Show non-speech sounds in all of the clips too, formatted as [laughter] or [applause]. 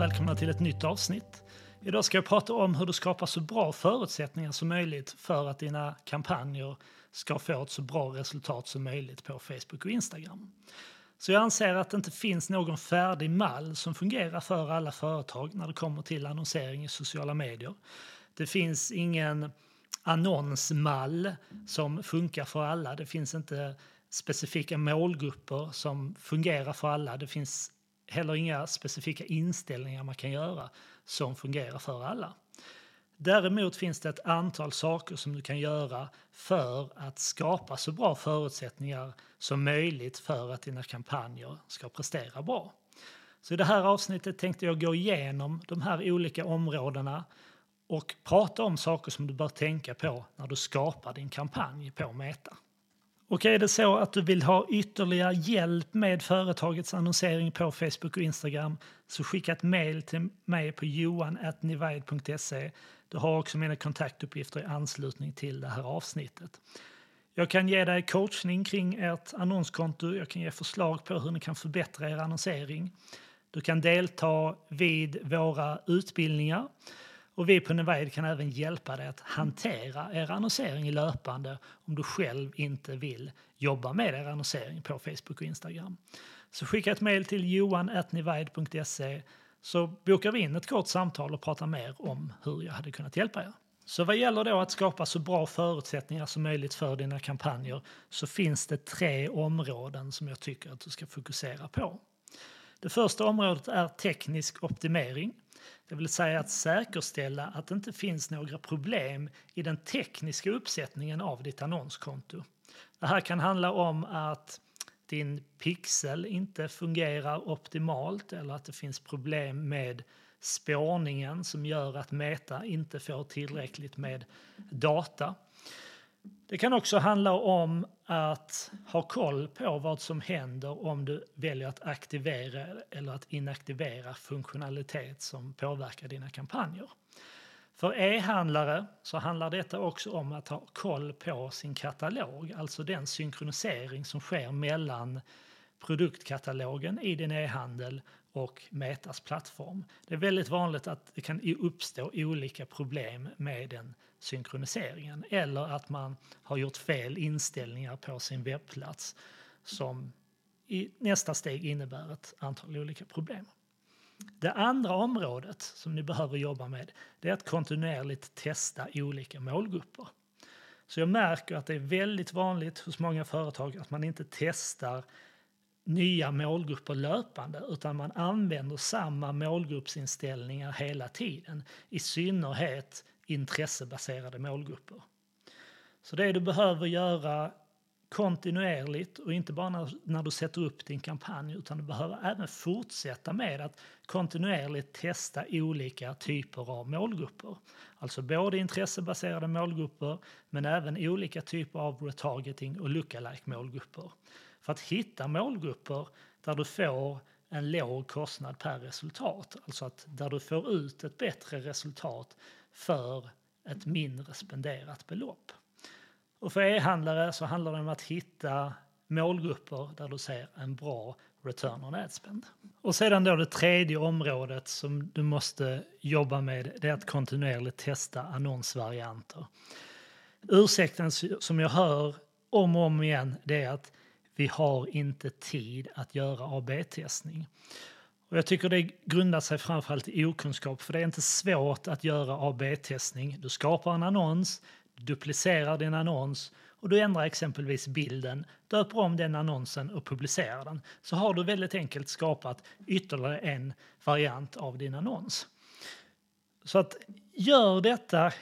och välkomna till ett nytt avsnitt. Idag ska jag prata om hur du skapar så bra förutsättningar som möjligt för att dina kampanjer ska få ett så bra resultat som möjligt på Facebook och Instagram. Så jag anser att det inte finns någon färdig mall som fungerar för alla företag när det kommer till annonsering i sociala medier. Det finns ingen annonsmall som funkar för alla. Det finns inte specifika målgrupper som fungerar för alla. Det finns heller inga specifika inställningar man kan göra som fungerar för alla. Däremot finns det ett antal saker som du kan göra för att skapa så bra förutsättningar som möjligt för att dina kampanjer ska prestera bra. Så i det här avsnittet tänkte jag gå igenom de här olika områdena och prata om saker som du bör tänka på när du skapar din kampanj på Meta. Och är det så att du vill ha ytterligare hjälp med företagets annonsering på Facebook och Instagram så skicka ett mejl till mig på johan.nivide.se. Du har också mina kontaktuppgifter i anslutning till det här avsnittet. Jag kan ge dig coachning kring ert annonskonto. Jag kan ge förslag på hur ni kan förbättra er annonsering. Du kan delta vid våra utbildningar och vi på Nevide kan även hjälpa dig att hantera er annonsering löpande om du själv inte vill jobba med er annonsering på Facebook och Instagram. Så skicka ett mejl till johan.nivide.se så bokar vi in ett kort samtal och pratar mer om hur jag hade kunnat hjälpa er. Så vad gäller då att skapa så bra förutsättningar som möjligt för dina kampanjer så finns det tre områden som jag tycker att du ska fokusera på. Det första området är teknisk optimering. Det vill säga att säkerställa att det inte finns några problem i den tekniska uppsättningen av ditt annonskonto. Det här kan handla om att din pixel inte fungerar optimalt eller att det finns problem med spårningen som gör att Meta inte får tillräckligt med data. Det kan också handla om att ha koll på vad som händer om du väljer att aktivera eller att inaktivera funktionalitet som påverkar dina kampanjer. För e-handlare så handlar detta också om att ha koll på sin katalog, alltså den synkronisering som sker mellan produktkatalogen i din e-handel och Metas plattform. Det är väldigt vanligt att det kan uppstå olika problem med den synkroniseringen eller att man har gjort fel inställningar på sin webbplats som i nästa steg innebär ett antal olika problem. Det andra området som ni behöver jobba med är att kontinuerligt testa olika målgrupper. Så jag märker att det är väldigt vanligt hos många företag att man inte testar nya målgrupper löpande utan man använder samma målgruppsinställningar hela tiden. I synnerhet intressebaserade målgrupper. Så det du behöver göra kontinuerligt och inte bara när, när, du sätter upp din kampanj utan du behöver även fortsätta med att kontinuerligt testa olika typer av målgrupper. Alltså både intressebaserade målgrupper men även olika typer av retargeting och lookalike målgrupper. För att hitta målgrupper där du får en låg kostnad per resultat, alltså att där du får ut ett bättre resultat för ett mindre spenderat belopp. Och för e-handlare så handlar det om att hitta målgrupper där du ser en bra return on ad spend. Och sedan då det tredje området som du måste jobba med det är att kontinuerligt testa annonsvarianter. Ursäkten som jag hör om och om igen det är att vi har inte tid att göra AB-testning. Och jag tycker det grundar sig framförallt i okunskap för det är inte svårt att göra AB-testning. Du skapar en annons, duplicerar din annons och du ändrar exempelvis bilden, döper om den annonsen och publicerar den. Så har du väldigt enkelt skapat ytterligare en variant av din annons. Så att gör detta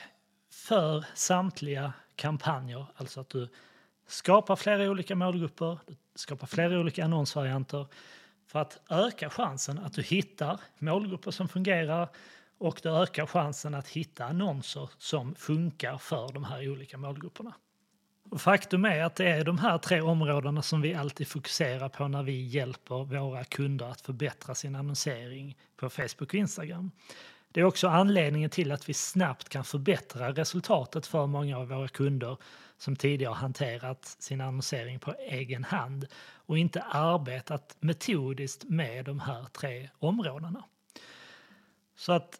för samtliga kampanjer, alltså att du skapar flera olika målgrupper, du skapar flera olika annonsvarianter för att öka chansen att du hittar målgrupper som fungerar och det ökar chansen att hitta annonser som funkar för de här olika målgrupperna. Och faktum är att det är de här tre områdena som vi alltid fokuserar på när vi hjälper våra kunder att förbättra sin annonsering på Facebook och Instagram. Det är också anledningen till att vi snabbt kan förbättra resultatet för många av våra kunder som tidigare hanterat sin annonsering på egen hand och inte arbetat metodiskt med de här tre områdena. Så att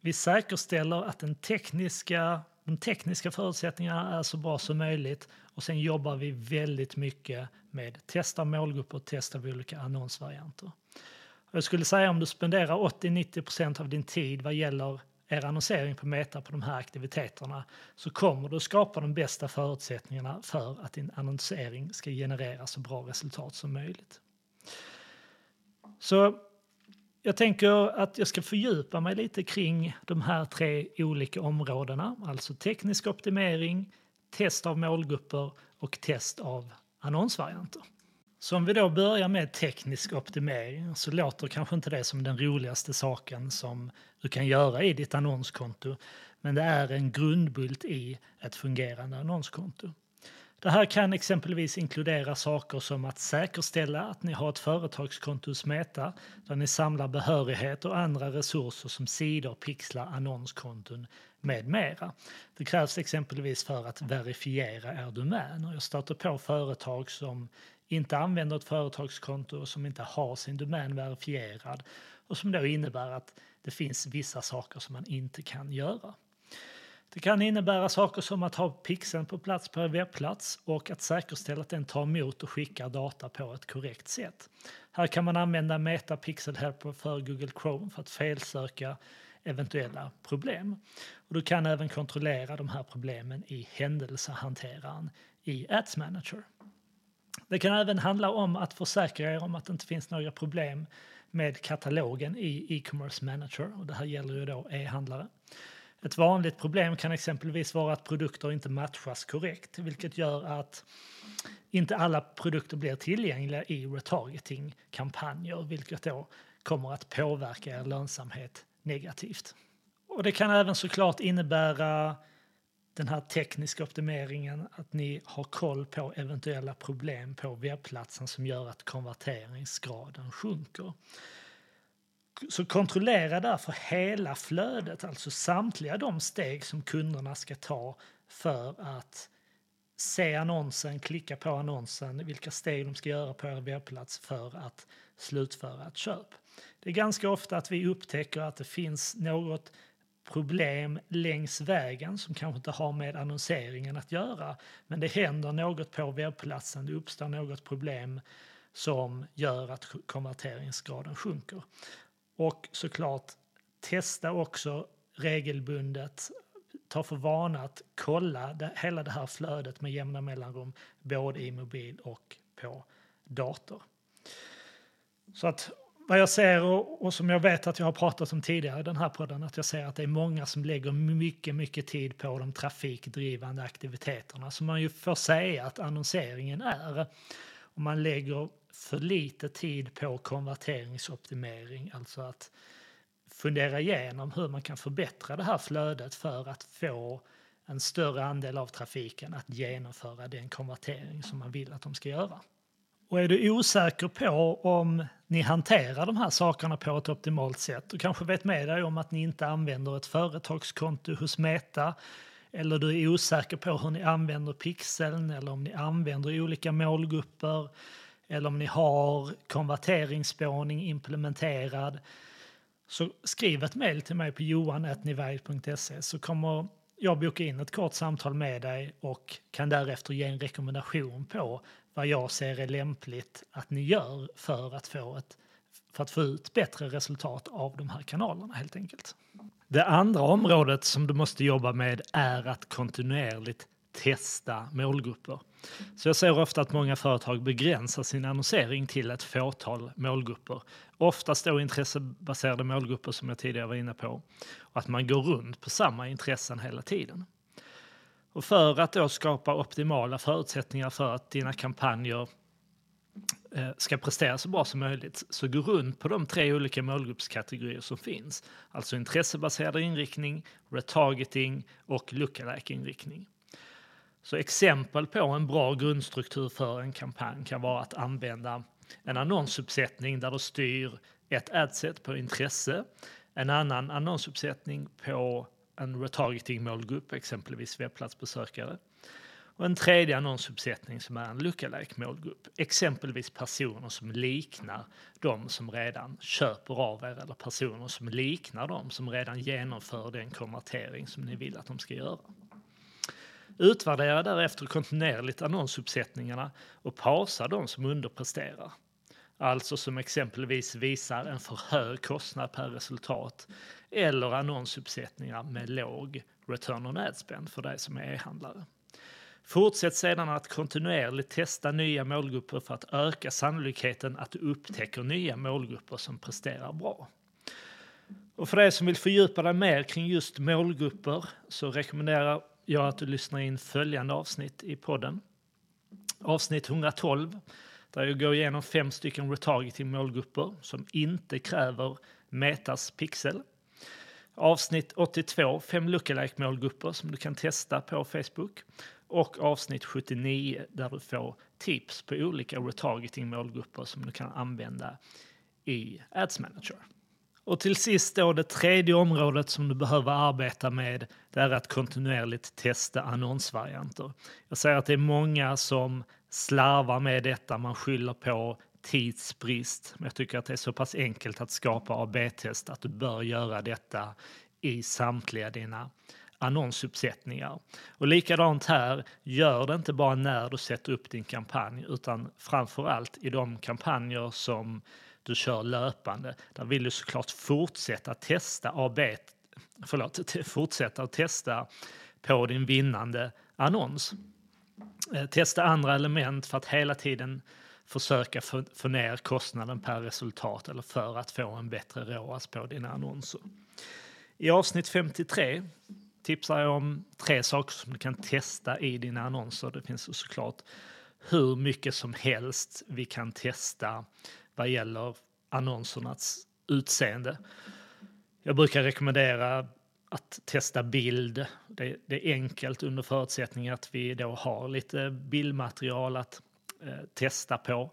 vi säkerställer att den tekniska, de tekniska förutsättningarna är så bra som möjligt och sen jobbar vi väldigt mycket med testa målgrupper och testa olika annonsvarianter. Jag skulle säga om du spenderar 80-90% av din tid vad gäller er annonsering på Meta på de här aktiviteterna så kommer du skapa de bästa förutsättningarna för att din annonsering ska generera så bra resultat som möjligt. Så jag tänker att jag ska fördjupa mig lite kring de här tre olika områdena, alltså teknisk optimering, test av målgrupper och test av annonsvarianter. Så om vi då börjar med teknisk optimering så låter kanske inte det som den roligaste saken som du kan göra i ditt annonskonto, men det är en grundbult i ett fungerande annonskonto. Det här kan exempelvis inkludera saker som att säkerställa att ni har ett företagskonto hos Meta där ni samlar behörighet och andra resurser som sidor, pixlar, annonskonton med mera. Det krävs exempelvis för att verifiera er domän jag stöter på företag som inte använder ett företagskonto och som inte har sin domän verifierad och som då innebär att det finns vissa saker som man inte kan göra. Det kan innebära saker som att ha pixeln på plats på en webbplats och att säkerställa att den tar emot och skickar data på ett korrekt sätt. Här kan man använda Meta Pixel Helper för Google Chrome för att felsöka eventuella problem. Och du kan även kontrollera de här problemen i händelsehanteraren i Ads Manager. Det kan även handla om att försäkra er om att det inte finns några problem med katalogen i e-commerce manager och det här gäller ju då e-handlare. Ett vanligt problem kan exempelvis vara att produkter inte matchas korrekt, vilket gör att inte alla produkter blir tillgängliga i retargeting-kampanjer, vilket då kommer att påverka er lönsamhet negativt. Och det kan även såklart innebära den här tekniska optimeringen, att ni har koll på eventuella problem på webbplatsen som gör att konverteringsgraden sjunker. Så kontrollera därför hela flödet, alltså samtliga de steg som kunderna ska ta för att se annonsen, klicka på annonsen, vilka steg de ska göra på er webbplats för att slutföra ett köp. Det är ganska ofta att vi upptäcker att det finns något problem längs vägen som kanske inte har med annonseringen att göra. Men det händer något på webbplatsen, det uppstår något problem som gör att konverteringsgraden sjunker. Och såklart, testa också regelbundet, ta för vana att kolla det, hela det här flödet med jämna mellanrum, både i mobil och på dator. Så att vad jag ser och, och, som jag vet att jag har pratat om tidigare i den här podden, att jag ser att det är många som lägger mycket, mycket tid på de trafikdrivande aktiviteterna som man ju får säga att annonseringen är. Och man lägger för lite tid på konverteringsoptimering, alltså att fundera igenom hur man kan förbättra det här flödet för att få en större andel av trafiken att genomföra den konvertering som man vill att de ska göra. Och är du osäker på om ni hanterar de här sakerna på ett optimalt sätt och kanske vet med dig om att ni inte använder ett företagskonto hos Meta eller du är osäker på hur ni använder pixeln eller om ni använder olika målgrupper eller om ni har konverteringsspårning implementerad så skriv ett mejl till mig på johan.nivide.se så kommer jag boka in ett kort samtal med dig och kan därefter ge en rekommendation på vad jag ser är lämpligt att ni gör för att få, ett, för att få ut bättre resultat av de här kanalerna helt enkelt. Det andra området som du måste jobba med är att kontinuerligt testa målgrupper. Så jag ser ofta att många företag begränsar sin annonsering till ett fåtal målgrupper. Oftast då intressebaserade målgrupper som jag tidigare var inne på. Och att man går runt på samma intressen hela tiden. Och för att då skapa optimala förutsättningar för att dina kampanjer eh, ska prestera så bra som möjligt så gå runt på de tre olika målgruppskategorier som finns. Alltså intressebaserad inriktning, retargeting och lookalike-inriktning. Så exempel på en bra grundstruktur för en kampanj kan vara att använda en annonsuppsättning där du styr ett adset på intresse, en annan annonsuppsättning på en retargeting-målgrupp, exempelvis webbplatsbesökare. Och en tredje annonsuppsättning som är en lookalike målgrupp. Exempelvis personer som liknar de som redan köper av er eller personer som liknar de som redan genomför den konvertering som ni vill att de ska göra. Utvärdera därefter kontinuerligt annonsuppsättningarna och pausa de som underpresterar. Alltså som exempelvis visar en för hög kostnad per resultat eller annonsuppsättningar med låg return on ad spend för dig som är e-handlare. Fortsätt sedan att kontinuerligt testa nya målgrupper för att öka sannolikheten att du upptäcker nya målgrupper som presterar bra. Och för dig som vill fördjupa dig mer kring just målgrupper så rekommenderar jag att du lyssnar in följande avsnitt i podden. Avsnitt 112 där jag går igenom fem stycken retargeting målgrupper som inte kräver Metas pixel. Avsnitt 82, fem lookalike målgrupper som du kan testa på Facebook. Och avsnitt 79 där du får tips på olika retargeting målgrupper som du kan använda i Ads Manager. Och till sist då det tredje området som du behöver arbeta med, det är att kontinuerligt testa annonsvarianter. Jag säger att det är många som slarvar med detta, man skyller på tidsbrist. Men jag tycker att det är så pass enkelt att skapa AB-test att du bör göra detta i samtliga dina annonsuppsättningar. Och likadant här, gör det inte bara när du sätter upp din kampanj utan framför allt i de kampanjer som du kör löpande. Där vill du såklart fortsätta testa AB, förlåt, [laughs] fortsätta att testa på din vinnande annons. Eh, testa andra element för att hela tiden försöka få, få ner kostnaden per resultat eller för att få en bättre ROAS på dina annonser. I avsnitt 53 tipsar jag om tre saker som du kan testa i dina annonser. Det finns såklart hur mycket som helst vi kan testa vad gäller annonsernas utseende. Jag brukar rekommendera att testa bild. Det, det, är enkelt under förutsättning att vi då har lite bildmaterial att eh, testa på.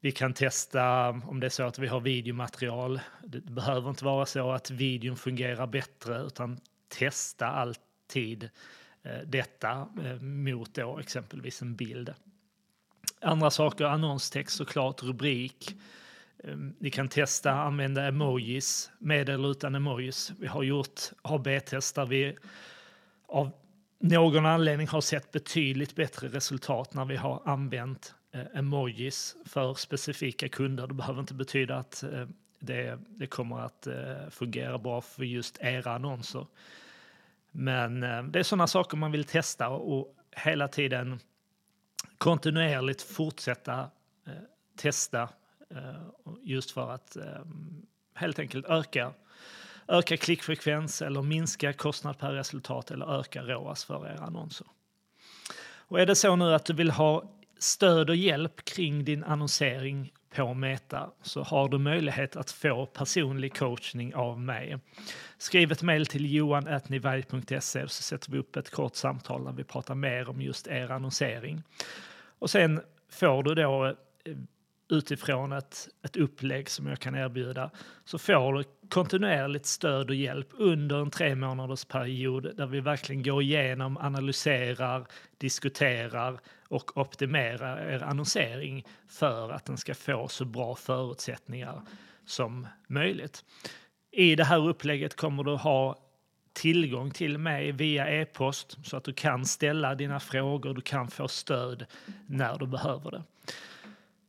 Vi kan testa om det är så att vi har videomaterial. Det behöver inte vara så att videon fungerar bättre utan testa alltid eh, detta eh, mot då exempelvis en bild. Andra saker, annonstext såklart, rubrik. Ehm, ni kan testa använda emojis med eller utan emojis. Vi har gjort AB-test där vi av någon anledning har sett betydligt bättre resultat när vi har använt eh, emojis för specifika kunder. Det behöver inte betyda att eh, det, det kommer att eh, fungera bra för just era annonser. Men det är sådana saker man vill testa och hela tiden kontinuerligt fortsätta eh, testa eh, just för att eh, helt enkelt öka öka klickfrekvens eller minska kostnad per resultat eller öka ROAS för era annonser. Och är det så nu att du vill ha stöd och hjälp kring din annonsering på Meta så har du möjlighet att få personlig coachning av mig. Skriv ett mejl till johan.nivaj.se så sätter vi upp ett kort samtal där vi pratar mer om just er annonsering. Och sen får du då eh, utifrån ett, ett upplägg som jag kan erbjuda så får du kontinuerligt stöd och hjälp under en tre månaders period där vi verkligen går igenom, analyserar, diskuterar och optimera er annonsering för att den ska få så bra förutsättningar som möjligt. I det här upplägget kommer du ha tillgång till mig via e-post så att du kan ställa dina frågor, du kan få stöd när du behöver det.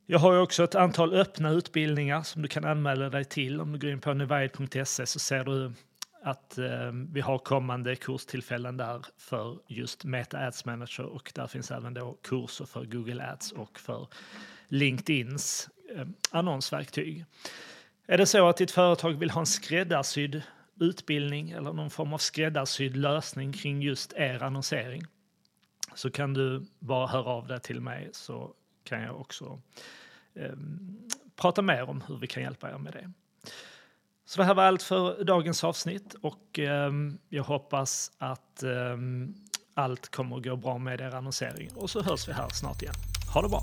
Jag har också ett antal öppna utbildningar som du kan anmäla dig till. Om du går in på nevide.se så ser du att eh, vi har kommande kurstillfällen där för just Meta Ads Manager och där finns även då kurser för Google Ads och för LinkedIns eh, annonsverktyg. Är det så att ditt företag vill ha en skräddarsydd utbildning eller någon form av skräddarsydd lösning kring just er annonsering så kan du bara höra av dig till mig så kan jag också eh, prata mer om hur vi kan hjälpa er med det. Så det här var allt för dagens avsnitt och eh, jag hoppas att eh, allt kommer att gå bra med er annonsering och så hörs vi här snart igen. Ha det bra!